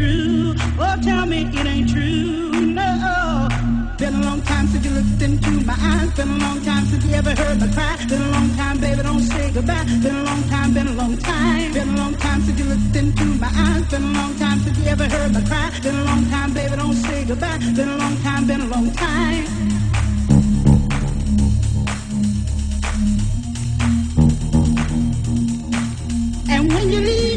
true? Oh, tell me it ain't true. No. Been a long time since you looked into my eyes. Been a long time since you ever heard my cry. Been a long time, baby, don't say goodbye. Been a long time, been a long time. Been a long time since you looked into my eyes. Been a long time since you ever heard my cry. Been a long time, baby, don't say goodbye. Been a long time, been a long time. And when you leave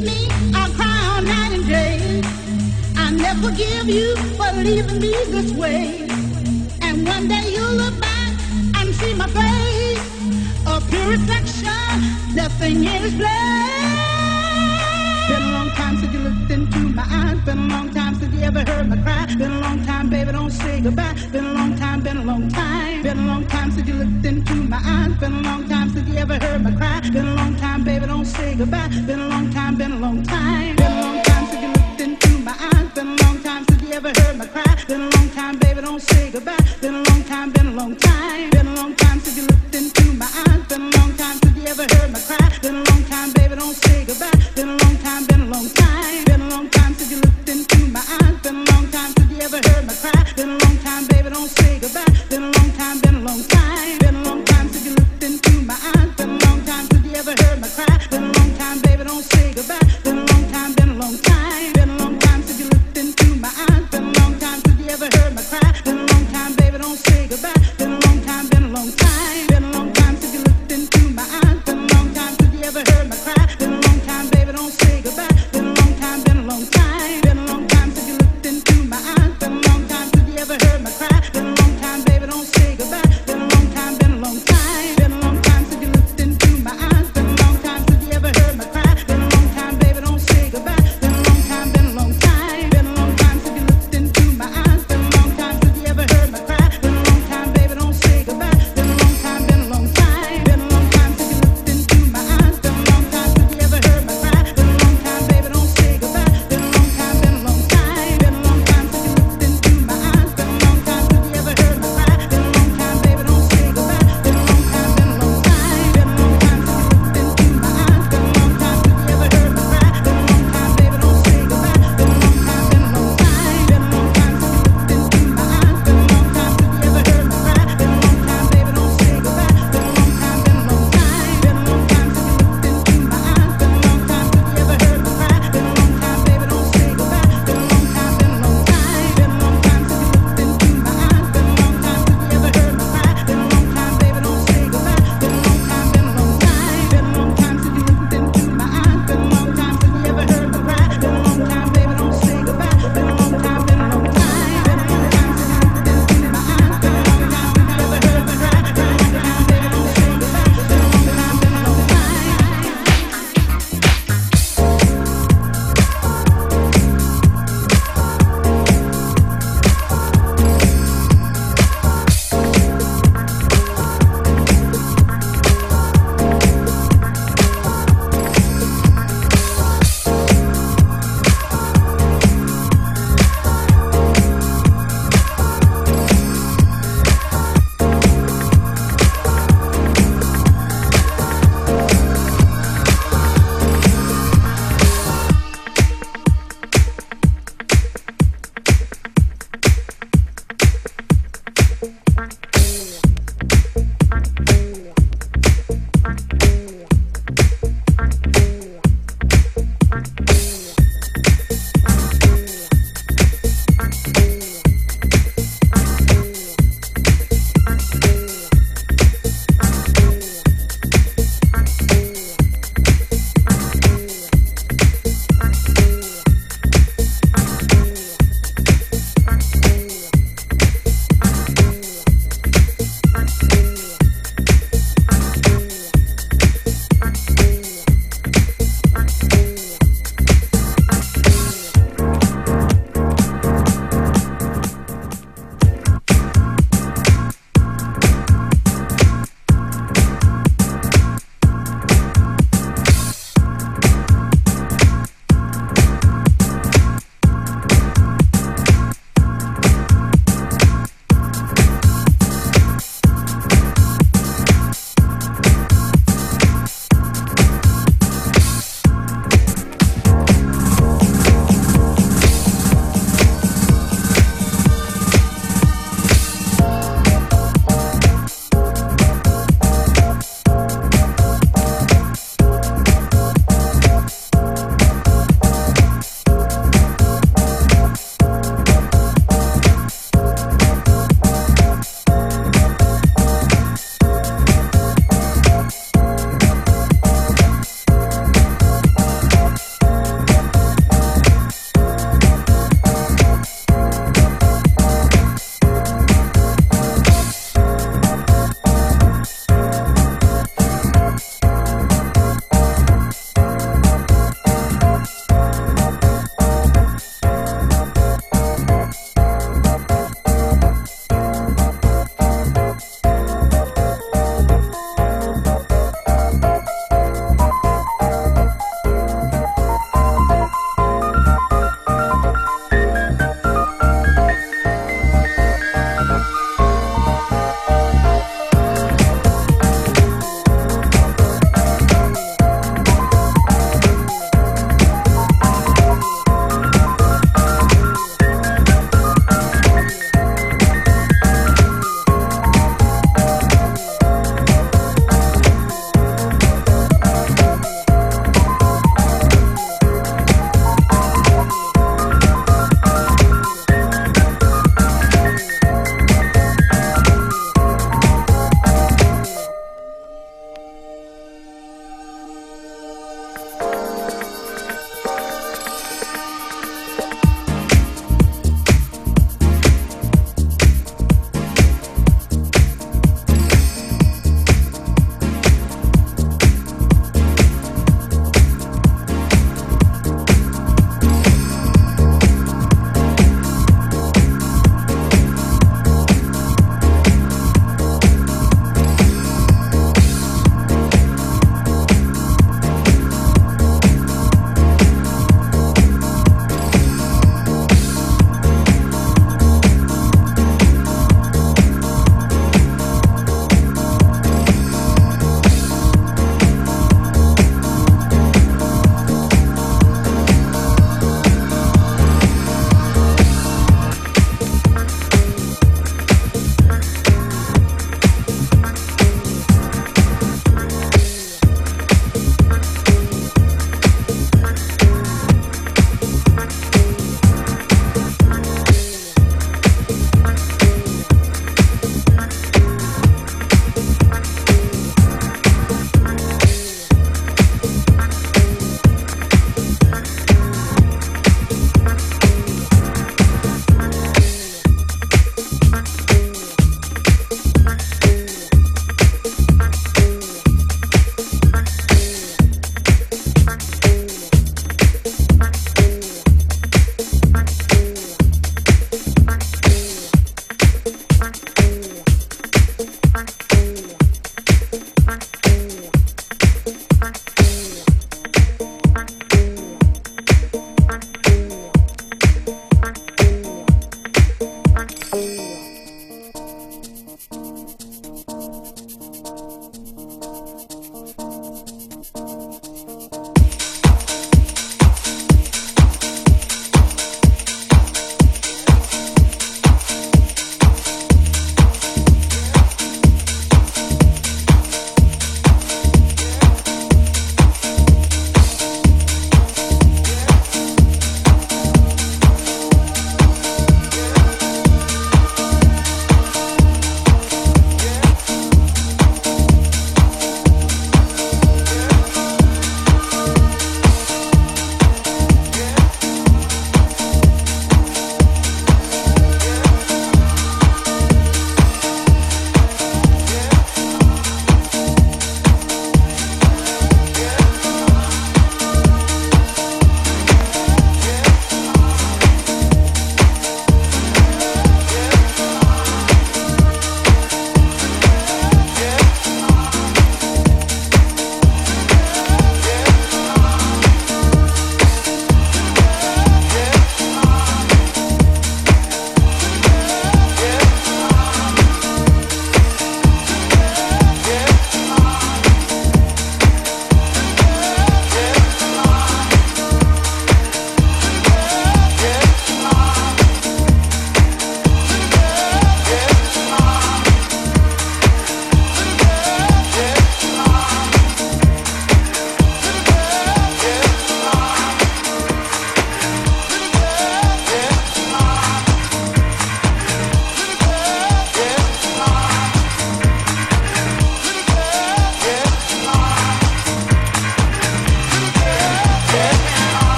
forgive you for leaving me this way. And one day you'll look back and see my face, a pure reflection, nothing in its place. Been a long time since you looked into my eyes. Been a long time since you ever heard my cry. Been a long time, baby, don't say goodbye. Been a long time, been a long time. Been a long time since you looked into my eyes. Been a long time since you ever heard my cry. Been a long time, baby, don't say goodbye. Been a long time, been a long time. Been a long ever heard my cry.